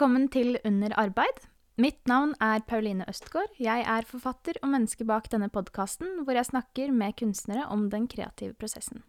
Velkommen til Under arbeid. Mitt navn er Pauline Østgaard. Jeg er forfatter og menneske bak denne podkasten, hvor jeg snakker med kunstnere om den kreative prosessen.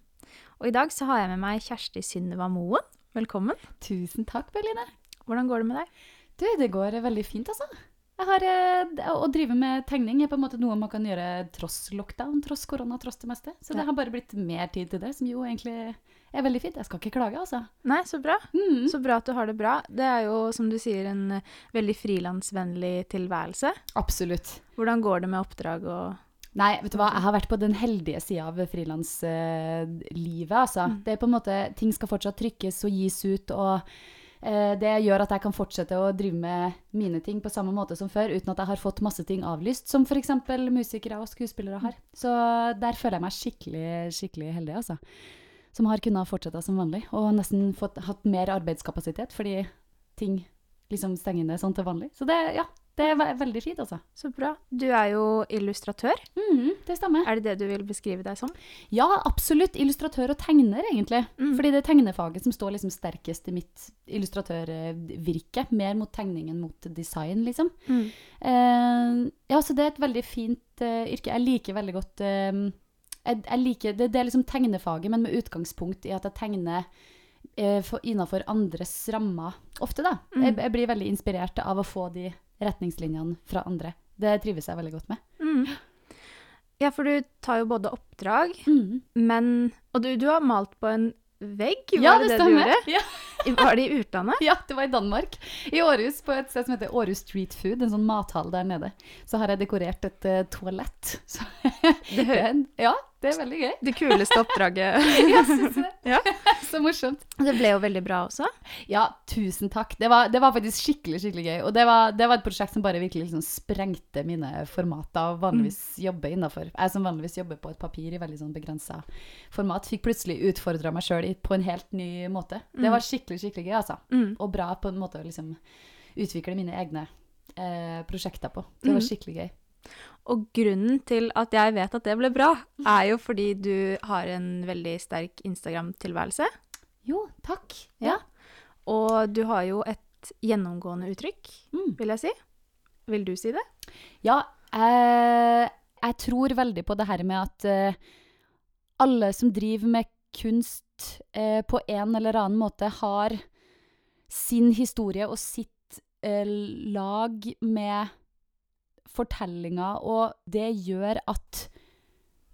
Og i dag så har jeg med meg Kjersti Synnøva Moen. Velkommen. Tusen takk, Pauline. Hvordan går det med deg? Du, det går veldig fint, altså. Jeg har, eh, å drive med tegning er på en måte noe man kan gjøre tross lockdown, tross korona, tross det meste. Så det har bare blitt mer tid til det, som jo egentlig er veldig fint. Jeg skal ikke klage, altså. Nei, så bra. Mm. Så bra at du har det bra. Det er jo, som du sier, en eh, veldig frilansvennlig tilværelse. Absolutt. Hvordan går det med oppdrag og Nei, vet du hva, jeg har vært på den heldige sida av frilanslivet, altså. Mm. Det er på en måte, ting skal fortsatt trykkes og gis ut, og eh, det gjør at jeg kan fortsette å drive med mine ting på samme måte som før, uten at jeg har fått masse ting avlyst, som f.eks. musikere og skuespillere har. Så der føler jeg meg skikkelig, skikkelig heldig, altså. Som har kunnet fortsette som vanlig, og nesten fått, hatt mer arbeidskapasitet, fordi ting liksom stenger ned sånn til vanlig. Så det, ja, det er veldig fint, altså. Så bra. Du er jo illustratør. Mm, det stemmer. Er det det du vil beskrive deg som? Ja, absolutt. Illustratør og tegner, egentlig. Mm. Fordi det er tegnefaget som står liksom sterkest i mitt illustratørvirke. Mer mot tegning enn mot design, liksom. Eh, ja, så det er et veldig fint eh, yrke. Jeg liker veldig godt eh, jeg, jeg liker, det, det er liksom tegnefaget, men med utgangspunkt i at jeg tegner eh, for, innenfor andres rammer ofte, da. Mm. Jeg, jeg blir veldig inspirert av å få de retningslinjene fra andre. Det trives jeg veldig godt med. Mm. Ja, for du tar jo både oppdrag, Mm. men Og du, du har malt på en vegg? Ja, var det det, det du stemmer. gjorde? Ja. I- Var det i utlandet? Ja, det var i Danmark. I Århus, på et sted som heter Århus Street Food, en sånn mathall der nede. Så har jeg dekorert et uh, toalett. Så, Det ja, det er veldig gøy. Det kuleste oppdraget. ja, synes det. Ja. Så morsomt. Det ble jo veldig bra også. Ja, tusen takk. Det var, det var faktisk skikkelig, skikkelig gøy. Og det var, det var et prosjekt som bare virkelig liksom sprengte mine formater. og Vanligvis jobber innenfor. Jeg som vanligvis jobber på et papir i veldig sånn begrensa format, fikk plutselig utfordra meg sjøl på en helt ny måte. Det Mm. var skikkelig, skikkelig gøy, altså. Mm. og bra på en måte å liksom utvikle mine egne eh, prosjekter på. Det var Mhm. skikkelig gøy. Og grunnen til at jeg vet at det ble bra, er jo fordi du har en veldig sterk Instagram-tilværelse. Jo, takk. Ja. Og du har jo et gjennomgående uttrykk, Mm. vil jeg si. Vil du si det? Ja, eh, jeg tror veldig på det her med at eh, alle som driver med kunst eh, på en eller annen måte, har sin historie og sitt eh, lag med fortellinger, og det gjør at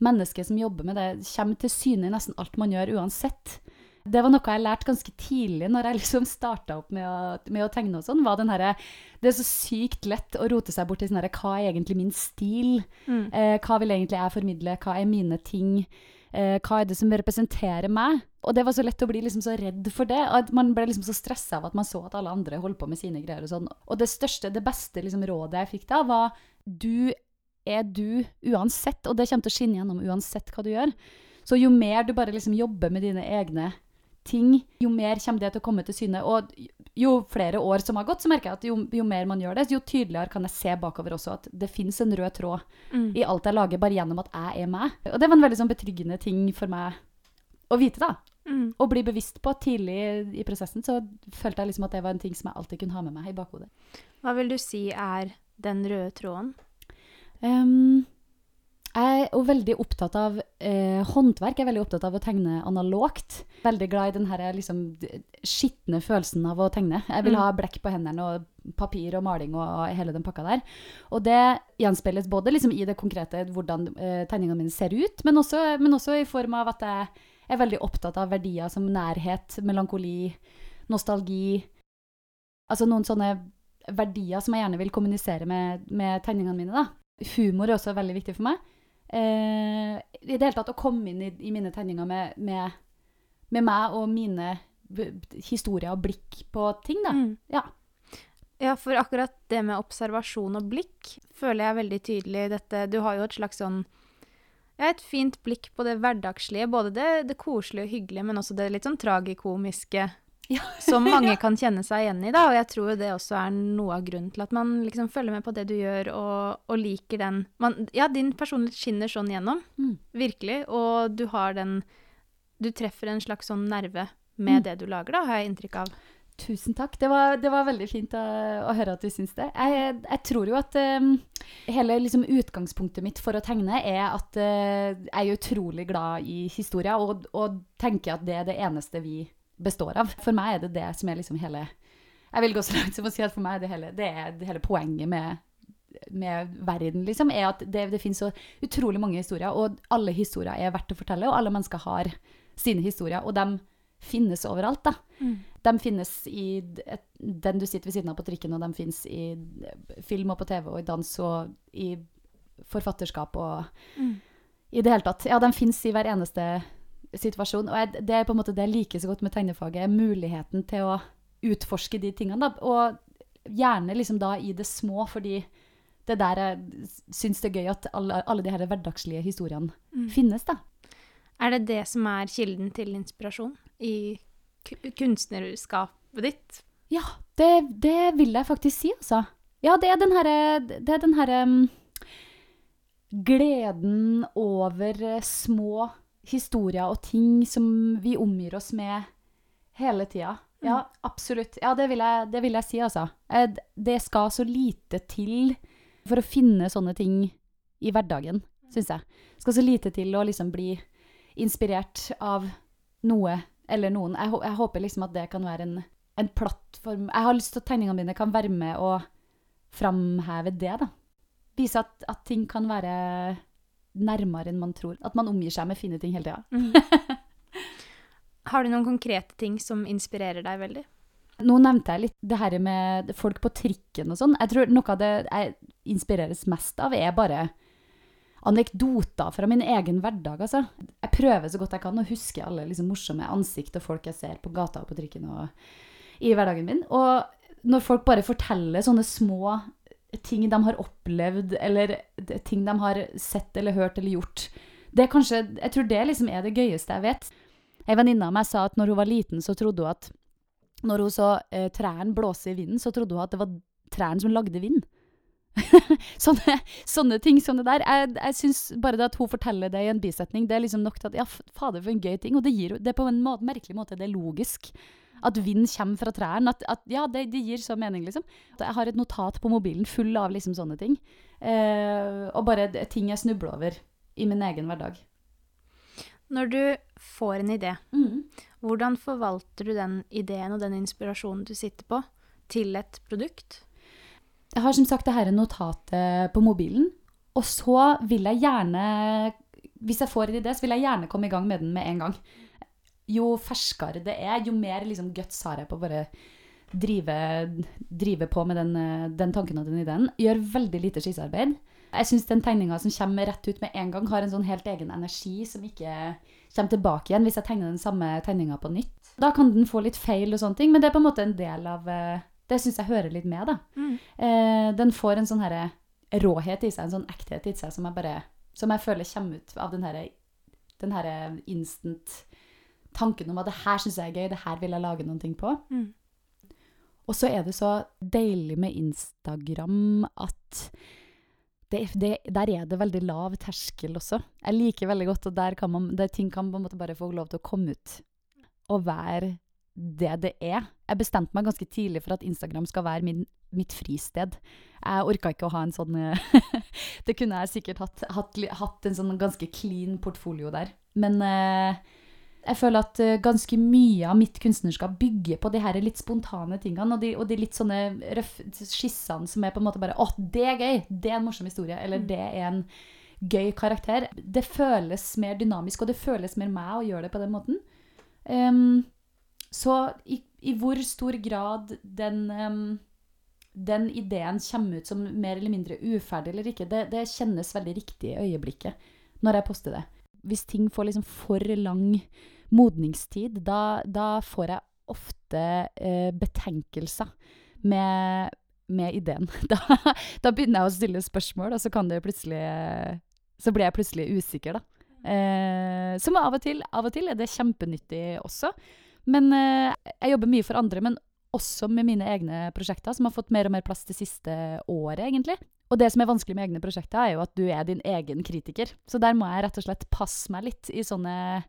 mennesket som jobber med det, kommer til syne i nesten alt man gjør, uansett. Det var noe jeg lærte ganske tidlig når jeg liksom starta opp med å, med å tegne og sånn. var den her, Det er så sykt lett å rote seg bort i sånn herre Hva er egentlig min stil? Mm. Eh, hva vil egentlig jeg formidle? Hva er mine ting? Eh, hva er det som representerer meg? Og det var så lett å bli liksom så redd for det. At man ble liksom så stressa av at man så at alle andre holdt på med sine greier og sånn. Og det største, det beste liksom rådet jeg fikk da, var du er du uansett, og det kommer til å skinne gjennom uansett hva du gjør. Så jo mer du bare liksom jobber med dine egne ting, jo mer kommer det til å komme til syne. Og jo flere år som har gått, så merker jeg at jo, jo mer man gjør det, jo tydeligere kan jeg se bakover også at det fins en rød tråd Mm. i alt jeg lager, bare gjennom at jeg er meg. Og det var en veldig sånn betryggende ting for meg å vite, da. Mm. Og bli bevisst på tidlig i prosessen, så følte jeg liksom at det var en ting som jeg alltid kunne ha med meg i bakhodet. Hva vil du si er den røde tråden? Ehm, jeg er veldig opptatt av eh, håndverk. Jeg er veldig opptatt av å tegne analogt. Veldig glad i den her liksom, skitne følelsen av å tegne. Jeg vil Mm. ha blekk på hendene og papir og maling og hele den pakka der. Og det gjenspeiles både liksom, i det konkrete, hvordan eh, tegningene mine ser ut, men også, men også i form av at jeg er veldig opptatt av verdier som nærhet, melankoli, nostalgi. Altså noen sånne verdier som jeg gjerne vil kommunisere med, med tegningene mine. da. Humor er også veldig viktig for meg. Eh, I det hele tatt å komme inn i, i mine tegninger med, med, med meg og mine historier og blikk på ting, da. Mm. Ja. Ja, for akkurat det med observasjon og blikk føler jeg veldig tydelig i dette. Du har jo et slags sånn ja, et fint blikk på det hverdagslige. Både det, det koselige og hyggelige, men også det litt sånn tragikomiske. Ja. som mange kan kjenne seg igjen i, da. Og jeg tror det også er noe av grunnen til at man liksom følger med på det du gjør, og, og liker den man, Ja, din personlighet skinner sånn gjennom. Mm. Virkelig. Og du har den Du treffer en slags sånn nerve med Mm. det du lager, da, har jeg inntrykk av. Tusen takk. Det var, det var veldig fint å, å, høre at du syns det. Jeg, jeg, tror jo at um, hele liksom, utgangspunktet mitt for å tegne er at uh, jeg er utrolig glad i historia, og, og, tenker at det er det eneste vi består av. For meg er det det som er liksom hele Jeg vil gå så langt som å si at for meg er det hele, det er det hele poenget med, med verden, liksom, er at det, det finnes så utrolig mange historier, og alle historier er verdt å fortelle, og alle mennesker har sine historier. og de finnes overalt. da. Mm. De finnes i et, den du sitter ved siden av på trikken, og de finnes i film og på TV og i dans og i forfatterskap og mm. i det hele tatt. Ja, de finnes i hver eneste situasjon. Og jeg, det er på en måte det jeg liker så godt med tegnefaget, muligheten til å utforske de tingene. da, Og gjerne liksom da i det små, fordi det er der jeg syns det er gøy at alle, alle de her hverdagslige historiene mm. finnes. da. Er det det som er kilden til inspirasjon i kunstnerskapet ditt? Ja, det, det, vil jeg faktisk si, altså. Ja, det er den herre Det er den herre um, gleden over uh, små historier og ting som vi omgir oss med hele tida. Ja, mm. absolutt. Ja, det vil, jeg, det vil jeg si, altså. Det skal så lite til for å finne sånne ting i hverdagen, syns jeg. Det skal så lite til å liksom bli inspirert av noe eller noen. Jeg, jeg håper liksom at det kan være en, en, plattform Jeg har lyst til at tegningene mine kan være med og framheve det. da. Vise at, at, ting kan være nærmere enn man tror. At man omgir seg med fine ting hele tida. Mm. har du noen konkrete ting som inspirerer deg veldig? Nå nevnte jeg litt det her med folk på trikken og sånn. Jeg tror noe av det jeg inspireres mest av, er bare anekdoter fra min egen hverdag, altså. Jeg prøver så godt jeg kan å huske alle liksom, morsomme ansikt og folk jeg ser på gata og på trikken og i hverdagen min. Og når folk bare forteller sånne små ting de har opplevd, eller ting de har sett eller hørt eller gjort det er kanskje, Jeg tror det liksom er det gøyeste jeg vet. Ei venninne av meg sa at når hun var liten, så trodde hun at når hun så eh, trærne blåse i vinden, så trodde hun at det var trærne som lagde vind. sånne, sånne, ting som det der. Jeg, jeg syns bare det at hun forteller det i en bisetning, det er liksom nok til at ja, fader, for en gøy ting. Og det, gir, det er på en måte, merkelig måte det er logisk. At vind kommer fra trærne. At, at, ja, det, det, gir så mening, liksom. Jeg har et notat på mobilen full av liksom sånne ting. Eh, og bare ting jeg snubler over i min egen hverdag. Når du får en idé, mm. hvordan forvalter du den ideen og den inspirasjonen du sitter på, til et produkt? Jeg har som sagt det her notatet på mobilen. Og så vil jeg gjerne Hvis jeg får en idé, så vil jeg gjerne komme i gang med den med en gang. Jo ferskere det er, jo mer liksom, guts har jeg på å bare drive, drive på med den, den, tanken og den ideen. Gjør veldig lite skissearbeid. Jeg syns den tegninga som kommer rett ut med en gang, har en sånn helt egen energi som ikke kommer tilbake igjen hvis jeg tegner den samme tegninga på nytt. Da kan den få litt feil og sånne ting, men det er på en måte en del av uh, det syns jeg hører litt med, da. Mm. Eh, den får en sånn herre råhet i seg, en sånn ekthet i seg, som jeg bare Som jeg føler kommer ut av den herre den her instant tanken om at det her syns jeg er gøy, det her vil jeg lage noen ting på. Mm. Og så er det så deilig med Instagram at det, det, der er det veldig lav terskel også. Jeg liker veldig godt, og der, kan man, der ting kan på en måte bare få lov til å komme ut og være det det er. Jeg bestemte meg ganske tidlig for at Instagram skal være min, mitt fristed. Jeg orka ikke å ha en sånn Det kunne jeg sikkert hatt, hatt, hatt, en sånn ganske clean portfolio der. Men eh, jeg føler at uh, ganske mye av mitt kunstnerskap bygger på de her litt spontane tingene. Og de, og de litt sånne røff skissene som er på en måte bare Å, det er gøy! Det er en morsom historie. Eller mm. det er en gøy karakter. Det føles mer dynamisk, og det føles mer meg å gjøre det på den måten. Um, så i, i, hvor stor grad den, um, den ideen kommer ut som mer eller mindre uferdig eller ikke, det, det, kjennes veldig riktig i øyeblikket når jeg poster det. Hvis ting får liksom for lang modningstid, da, da får jeg ofte eh, betenkelser med, med ideen. Da, da, begynner jeg å stille spørsmål, og så Så blir jeg plutselig usikker, da. Eh, som av og til. Av og til er det kjempenyttig også. Men eh, jeg jobber mye for andre, men også med mine egne prosjekter, som har fått mer og mer plass det siste året, egentlig. Og det som er vanskelig med egne prosjekter, er jo at du er din egen kritiker. Så der må jeg rett og slett passe meg litt i sånne,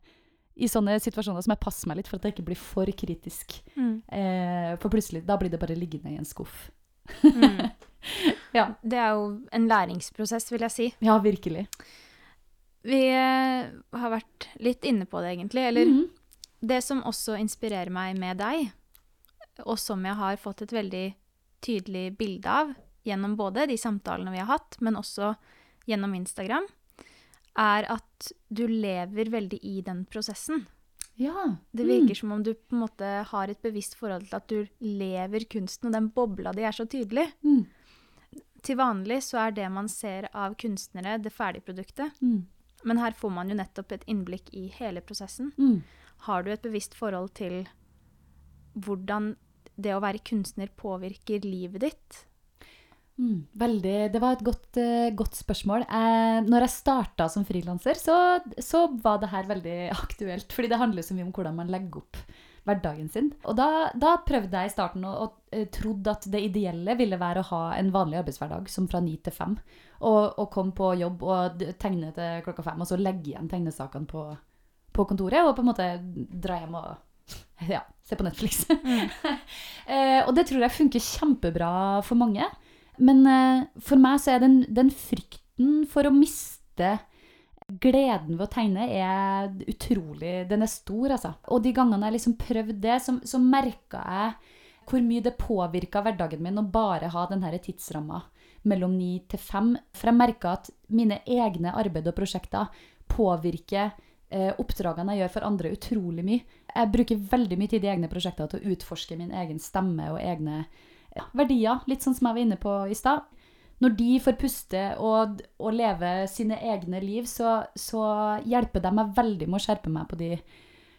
i sånne situasjoner som jeg passer meg litt for at jeg ikke blir for kritisk. Mm. Eh, for plutselig, da blir det bare liggende i en skuff. Mm. Ja. Det er jo en læringsprosess, vil jeg si. Ja, virkelig. Vi eh, har vært litt inne på det, egentlig. Eller Mhm. det som også inspirerer meg med deg, og som jeg har fått et veldig tydelig bilde av gjennom både de samtalene vi har hatt, men også gjennom Instagram, er at du lever veldig i den prosessen. Ja. Det virker som om du på en måte har et bevisst forhold til at du lever kunsten, og den bobla di er så tydelig. Mm. Til vanlig så er det man ser av kunstnere, det ferdige produktet. Mm. Men her får man jo nettopp et innblikk i hele prosessen. Mm. Har du et bevisst forhold til hvordan det å være kunstner påvirker livet ditt? Mm, veldig, det var et godt, uh, godt spørsmål. Eh, når jeg starta som frilanser, så, så var det her veldig aktuelt. Fordi det handler så mye om hvordan man legger opp hverdagen sin. Og da, da prøvde jeg i starten og, og uh, trodde at det ideelle ville være å ha en vanlig arbeidshverdag, som fra ni til fem. Og, og komme på jobb og tegne til klokka fem, og så legge igjen tegnesakene på, på kontoret. Og på en måte dra hjem og ja, se på Netflix. Eh, og det tror jeg funker kjempebra for mange. Men eh, for meg så er den, den frykten for å miste gleden ved å tegne er utrolig Den er stor, altså. Og de gangene jeg liksom prøvde det, så, så merka jeg hvor mye det påvirka hverdagen min å bare ha denne tidsramma mellom ni til fem. For jeg merka at mine egne arbeid og prosjekter påvirker eh, oppdragene jeg gjør for andre, utrolig mye. Jeg bruker veldig mye tid i egne prosjekter til å utforske min egen stemme og egne verdier, litt sånn som jeg var inne på i stad. Når de får puste og, og leve sine egne liv, så, så hjelper de meg veldig med å skjerpe meg på de,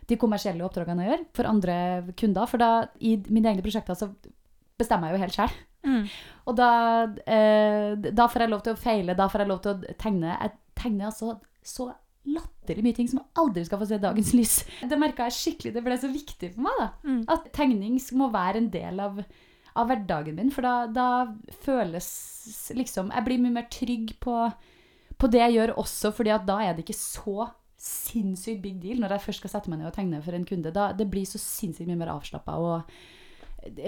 de kommersielle oppdragene jeg gjør for andre kunder. For da, i mine egne prosjekter, så bestemmer jeg jo helt sjøl. Mm. Og da, eh, da får jeg lov til å feile, da får jeg lov til å tegne. Jeg tegner altså så latterlig mye ting som aldri skal få se dagens lys. Det merka jeg skikkelig, det ble så viktig for meg. da. Mm. At tegning må være en del av, av hverdagen min, for da, da føles liksom Jeg blir mye mer trygg på, på det jeg gjør også, fordi at da er det ikke så sinnssykt big deal når jeg først skal sette meg ned og tegne for en kunde. Da, det blir så sinnssykt mye mer avslappa og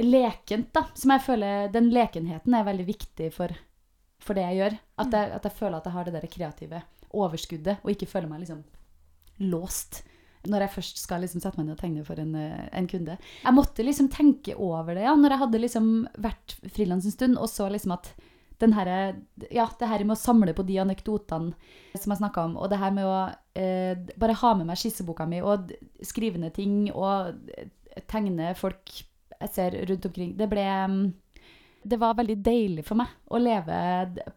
lekent, da. Som jeg føler Den lekenheten er veldig viktig for, for det jeg gjør. At jeg, at jeg føler at jeg har det der kreative overskuddet, og ikke føler meg liksom låst når jeg først skal liksom sette meg ned og tegne for en, eh, en kunde. Jeg måtte liksom tenke over det ja, når jeg hadde liksom vært frilans en stund og så liksom at den her, ja, det her med å samle på de anekdotene som jeg snakka om, og det her med å eh, bare ha med meg skisseboka mi og skrive ned ting og tegne folk jeg ser rundt omkring Det ble mm, det var veldig deilig for meg å leve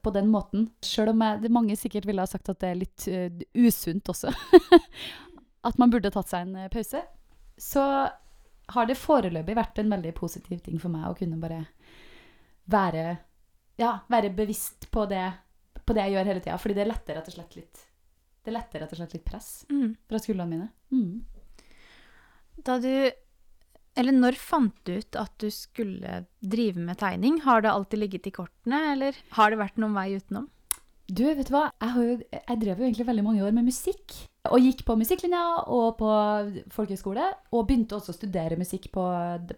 på den måten. Sjøl om jeg, mange sikkert ville ha sagt at det er litt uh, usunt også. at man burde tatt seg en eh, pause. Så har det foreløpig vært en veldig positiv ting for meg å kunne bare være, ja, være bevisst på det, på det jeg gjør hele tida. Fordi det letter rett og slett litt det letter og slett litt press Mm. fra skuldrene mine. Mm. Da du Eller når fant du ut at du skulle drive med tegning? Har det alltid ligget i kortene, eller har det vært noen vei utenom? Du, vet du hva? Jeg, jeg drev jo egentlig veldig mange år med musikk. Og gikk på musikklinja og på folkehøyskole. Og begynte også å studere musikk på,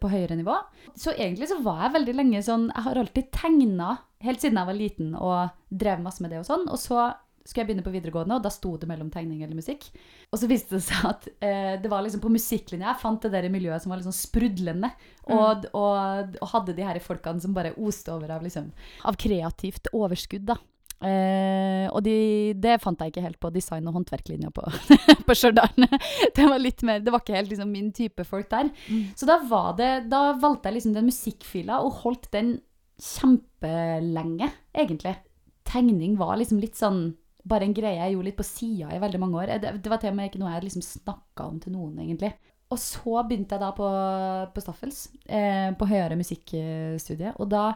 på høyere nivå. Så egentlig så var jeg veldig lenge sånn Jeg har alltid tegna helt siden jeg var liten og drev masse med det og sånn. Og så skulle jeg begynne på videregående, og da sto det mellom tegning eller musikk. Og så viste det seg at eh, det var liksom på musikklinja jeg fant det der miljøet som var liksom sprudlende. Og, og, og hadde de her folkene som bare oste over av, liksom, av kreativt overskudd, da. Eh, og de, det fant jeg ikke helt på design- og håndverklinja på, på Stjørdal. Det var litt mer, det var ikke helt liksom, min type folk der. Så da, var det, da valgte jeg liksom den musikkfila og holdt den kjempelenge, egentlig. Tegning var liksom litt sånn bare en greie jeg gjorde litt på sida i veldig mange år. Det, det var til og med ikke noe jeg liksom snakka om til noen, egentlig. Og så begynte jeg da på, på Staffels, eh, på høyere musikkstudie. Og da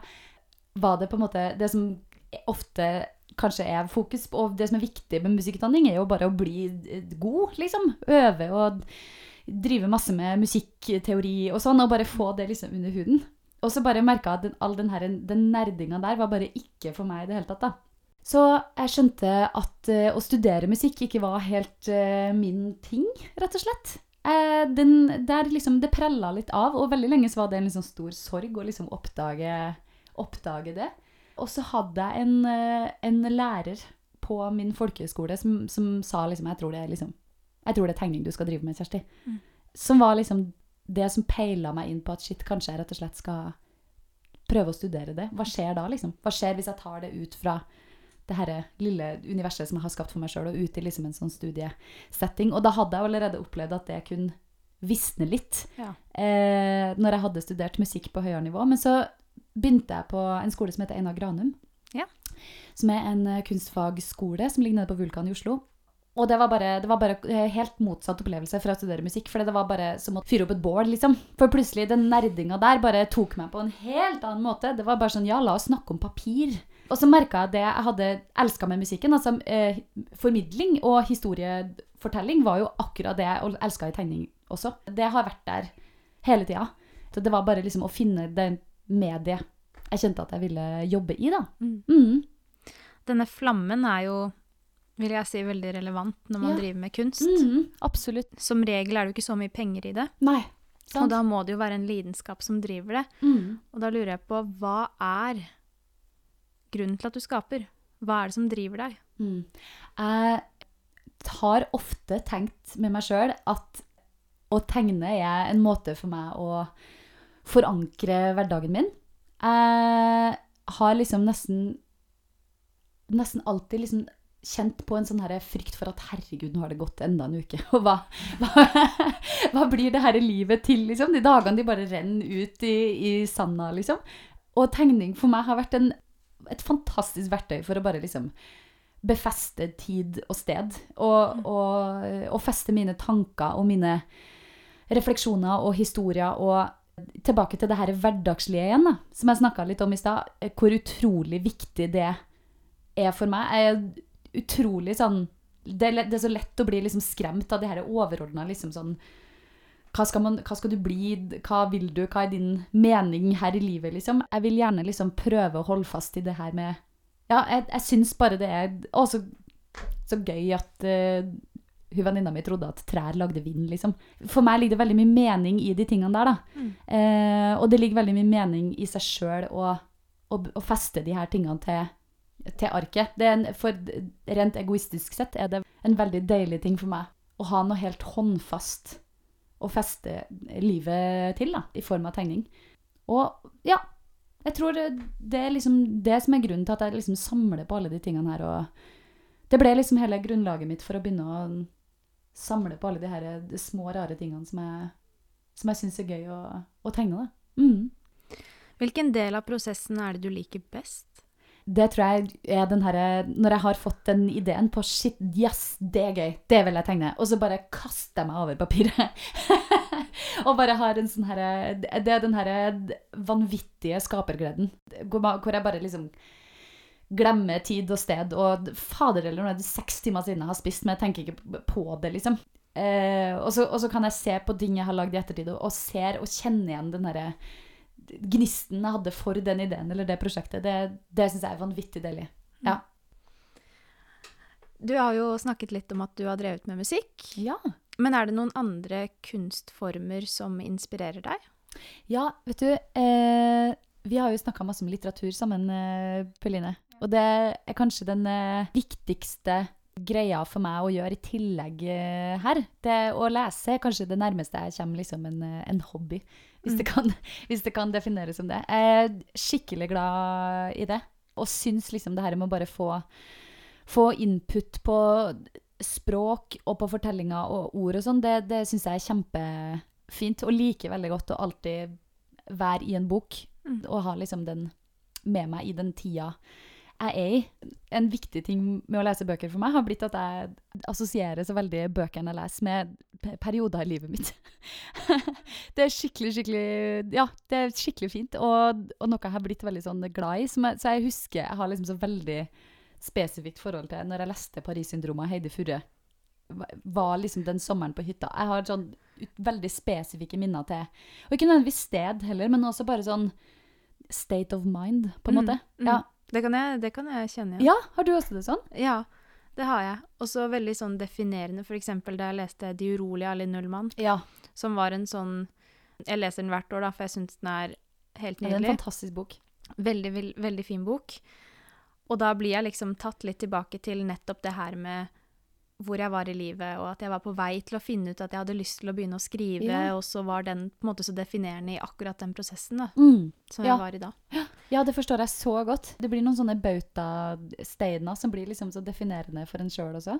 var det på en måte Det som ofte kanskje er fokus på, og det som er viktig med musikkutdanning, er jo bare å bli god, liksom. Øve og drive masse med musikkteori og sånn, og bare få det liksom under huden. Og så bare merka jeg at den, all den, her, den nerdinga der var bare ikke for meg i det hele tatt, da. Så jeg skjønte at uh, å studere musikk ikke var helt uh, min ting, rett og slett. Uh, den, der liksom, det prella litt av, og veldig lenge så var det en liksom stor sorg å liksom oppdage, oppdage det. Og så hadde jeg en, eh, en lærer på min folkehøyskole som, som sa liksom jeg tror, det er liksom jeg tror det er tegning du skal drive med, Kjersti. Mm. Som var liksom det som peila meg inn på at shit, kanskje jeg rett og slett skal prøve å studere det. Hva skjer da, liksom? Hva skjer hvis jeg tar det ut fra det her lille universet som jeg har skapt for meg sjøl, og ut i liksom en sånn studiesetting? Og da hadde jeg allerede opplevd at det kunne visne litt Ja. eh, når jeg hadde studert musikk på høyere nivå. Men så begynte jeg på en skole som heter Einar Granum. Ja. Som er en eh, kunstfagskole som ligger nede på Vulkan i Oslo. Og det var bare, det var bare eh, helt motsatt opplevelse fra å studere musikk. For det var bare som å fyre opp et bål, liksom. For plutselig, den nerdinga der bare tok meg på en helt annen måte. Det var bare sånn, ja, la oss snakke om papir. Og så merka jeg det jeg hadde elska med musikken. Altså eh, formidling og historiefortelling var jo akkurat det jeg elska i tegning også. Det har vært der hele tida. Så det var bare liksom å finne det mediet jeg kjente at jeg ville jobbe i, da. Mm. Mm. Denne flammen er jo, vil jeg si, veldig relevant når man Ja. driver med kunst. Mm, absolutt. Som regel er det jo ikke så mye penger i det, Nei. og da må det jo være en lidenskap som driver det. Mm. Og da lurer jeg på, hva er grunnen til at du skaper? Hva er det som driver deg? Mm. Jeg har ofte tenkt med meg sjøl at å tegne er en måte for meg å forankre hverdagen min. Jeg har liksom nesten Nesten alltid liksom kjent på en sånn her frykt for at herregud, nå har det gått enda en uke. Og hva, hva, hva blir det her livet til, liksom? De dagene de bare renner ut i, i sanda, liksom. Og tegning for meg har vært en, et fantastisk verktøy for å bare liksom befeste tid og sted. Og, og, og feste mine tanker og mine refleksjoner og historier. Og tilbake til det her hverdagslige igjen, da, som jeg snakka litt om i stad. eh, Hvor utrolig viktig det er for meg. Jeg er utrolig sånn det det er så lett å bli liksom skremt av det her overordna liksom sånn hva skal, man, hva skal du bli, hva vil du, hva er din mening her i livet, liksom? Jeg vil gjerne liksom prøve å holde fast i det her med Ja, jeg, jeg syns bare det er Å, så, gøy at eh, hun venninna mi trodde at trær lagde vind, liksom. For meg ligger det veldig mye mening i de tingene der, da. Mm. Eh, og det ligger veldig mye mening i seg sjøl å, å, å feste de her tingene til, til arket. Det er en, for rent egoistisk sett er det en veldig deilig ting for meg å ha noe helt håndfast å feste livet til, da, i form av tegning. Og ja, jeg tror det, det er liksom det som er grunnen til at jeg liksom samler på alle de tingene her. Og det ble liksom hele grunnlaget mitt for å begynne å samle på alle de her de små, rare tingene som jeg, som jeg syns er gøy å, å tegne. Mm. Hvilken del av prosessen er det du liker best? Det tror jeg er den herre Når jeg har fått den ideen på shit, yes, det er gøy, det vil jeg tegne, og så bare kaster jeg meg over papiret. og bare har en sånn herre Det er den herre vanvittige skapergleden. Hvor jeg bare liksom glemmer tid og sted. Og fader eller nå er seks timer siden jeg har spist, men jeg tenker ikke på det, liksom. Eh, og, så, og så kan jeg se på ting jeg har lagd i ettertid, og, og ser og kjenner igjen den derre gnisten jeg hadde for den ideen eller det prosjektet. Det, det syns jeg er vanvittig deilig. Ja. Du har jo snakket litt om at du har drevet med musikk. Ja. Men er det noen andre kunstformer som inspirerer deg? Ja, vet du eh, Vi har jo snakka masse om litteratur sammen, eh, Pauline. Og det er kanskje den eh, viktigste greia for meg å gjøre i tillegg eh, her. Det å lese er kanskje det nærmeste jeg kommer liksom en, eh, en hobby, hvis, det kan, hvis det kan defineres som det. Jeg er skikkelig glad i det, og syns liksom det her med å bare få, få input på språk og på fortellinger og ord og sånn, det, det syns jeg er kjempefint. Og liker veldig godt å alltid være i en bok Mm. og ha liksom den med meg i den tida jeg er i. En viktig ting med å lese bøker for meg har blitt at jeg assosierer så veldig bøkene jeg leser, med perioder i livet mitt. det er skikkelig, skikkelig Ja, det er skikkelig fint, og, og noe jeg har blitt veldig sånn glad i. Som jeg, så jeg husker jeg har liksom så veldig spesifikt forhold til når jeg leste 'Paris-syndromet' av Heidi Furre. Var liksom den sommeren på hytta. Jeg har sånn veldig spesifikke minner til Og ikke nødvendigvis sted heller, men også bare sånn state of mind, på en Mm, måte. mm. Ja. Det kan jeg, det kan jeg kjenne igjen. Ja, har du også det sånn? Ja, det har jeg. Også veldig sånn definerende, for eksempel da jeg leste De urolige av Linn Nullmann, Ja. som var en sånn Jeg leser den hvert år, da, for jeg syns den er helt Det er en fantastisk bok. Veldig, veld, veldig fin bok. Og da blir jeg liksom tatt litt tilbake til nettopp det her med hvor jeg var i livet, og at jeg var på vei til å finne ut at jeg hadde lyst til å begynne å skrive, Ja. og så var den på en måte så definerende i akkurat den prosessen da, Mm. som Ja. jeg var i da. Ja, det forstår jeg så godt. Det blir noen sånne bautasteiner som blir liksom så definerende for en sjøl også.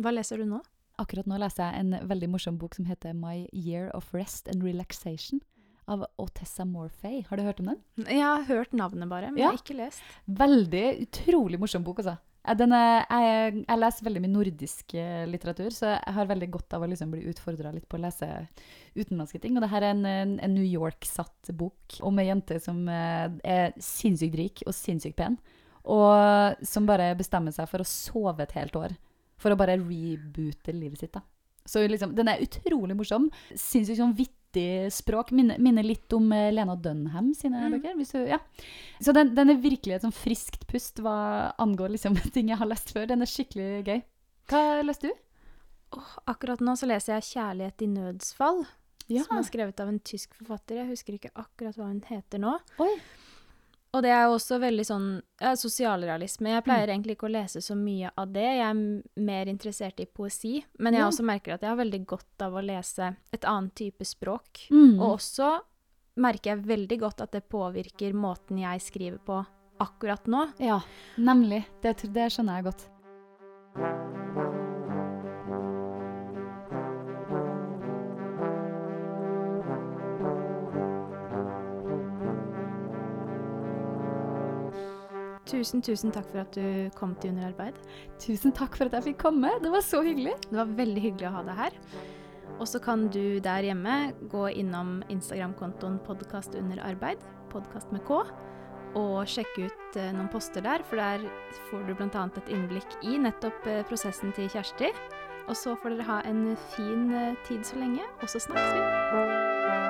Hva leser du nå? Akkurat nå leser jeg en veldig morsom bok som heter My Year of Rest and Relaxation av Otessa Morfay. Har du hørt om den? Jeg har hørt navnet bare, men Ja. jeg har ikke lest. Veldig utrolig morsom bok, altså. Er, jeg, jeg leser veldig mye nordisk eh, litteratur, så jeg har veldig godt av å liksom bli utfordra litt på å lese utenlandske ting. Og det her er en, en, en New York-satt bok om ei jente som eh, er sinnssykt rik og sinnssykt pen, og som bare bestemmer seg for å sove et helt år. For å bare reboote livet sitt, da. Så liksom, den er utrolig morsom. Sinnssykt sånn vittig språk. Minner, minner litt om eh, Lena Dunham sine Mm. bøker. Du, ja. Så den, den er virkelig et sånn friskt pust hva angår liksom ting jeg har lest før. Den er skikkelig gøy. Hva leste du? Oh, akkurat nå så leser jeg 'Kjærlighet i nødsfall', som er skrevet av en tysk forfatter. Jeg husker ikke akkurat hva hun heter nå. Oi. Og det er jo også veldig sånn ja, sosialrealisme. Jeg Mm. pleier egentlig ikke å lese så mye av det. Jeg er mer interessert i poesi. Men jeg Ja. også merker at jeg har veldig godt av å lese et annet type språk. Mm. Og også merker jeg veldig godt at det påvirker måten jeg skriver på akkurat nå. Ja, nemlig. Det, det skjønner jeg godt. Tusen, tusen takk for at du kom til Underarbeid. Tusen takk for at jeg fikk komme. Det var så hyggelig. Det var veldig hyggelig å ha deg her. Og så kan du der hjemme gå innom Instagram-kontoen podkast under arbeid, podkast med K, og sjekke ut eh, noen poster der, for der får du bl.a. et innblikk i nettopp eh, prosessen til Kjersti. Og så får dere ha en fin eh, tid så lenge, og så snakkes vi.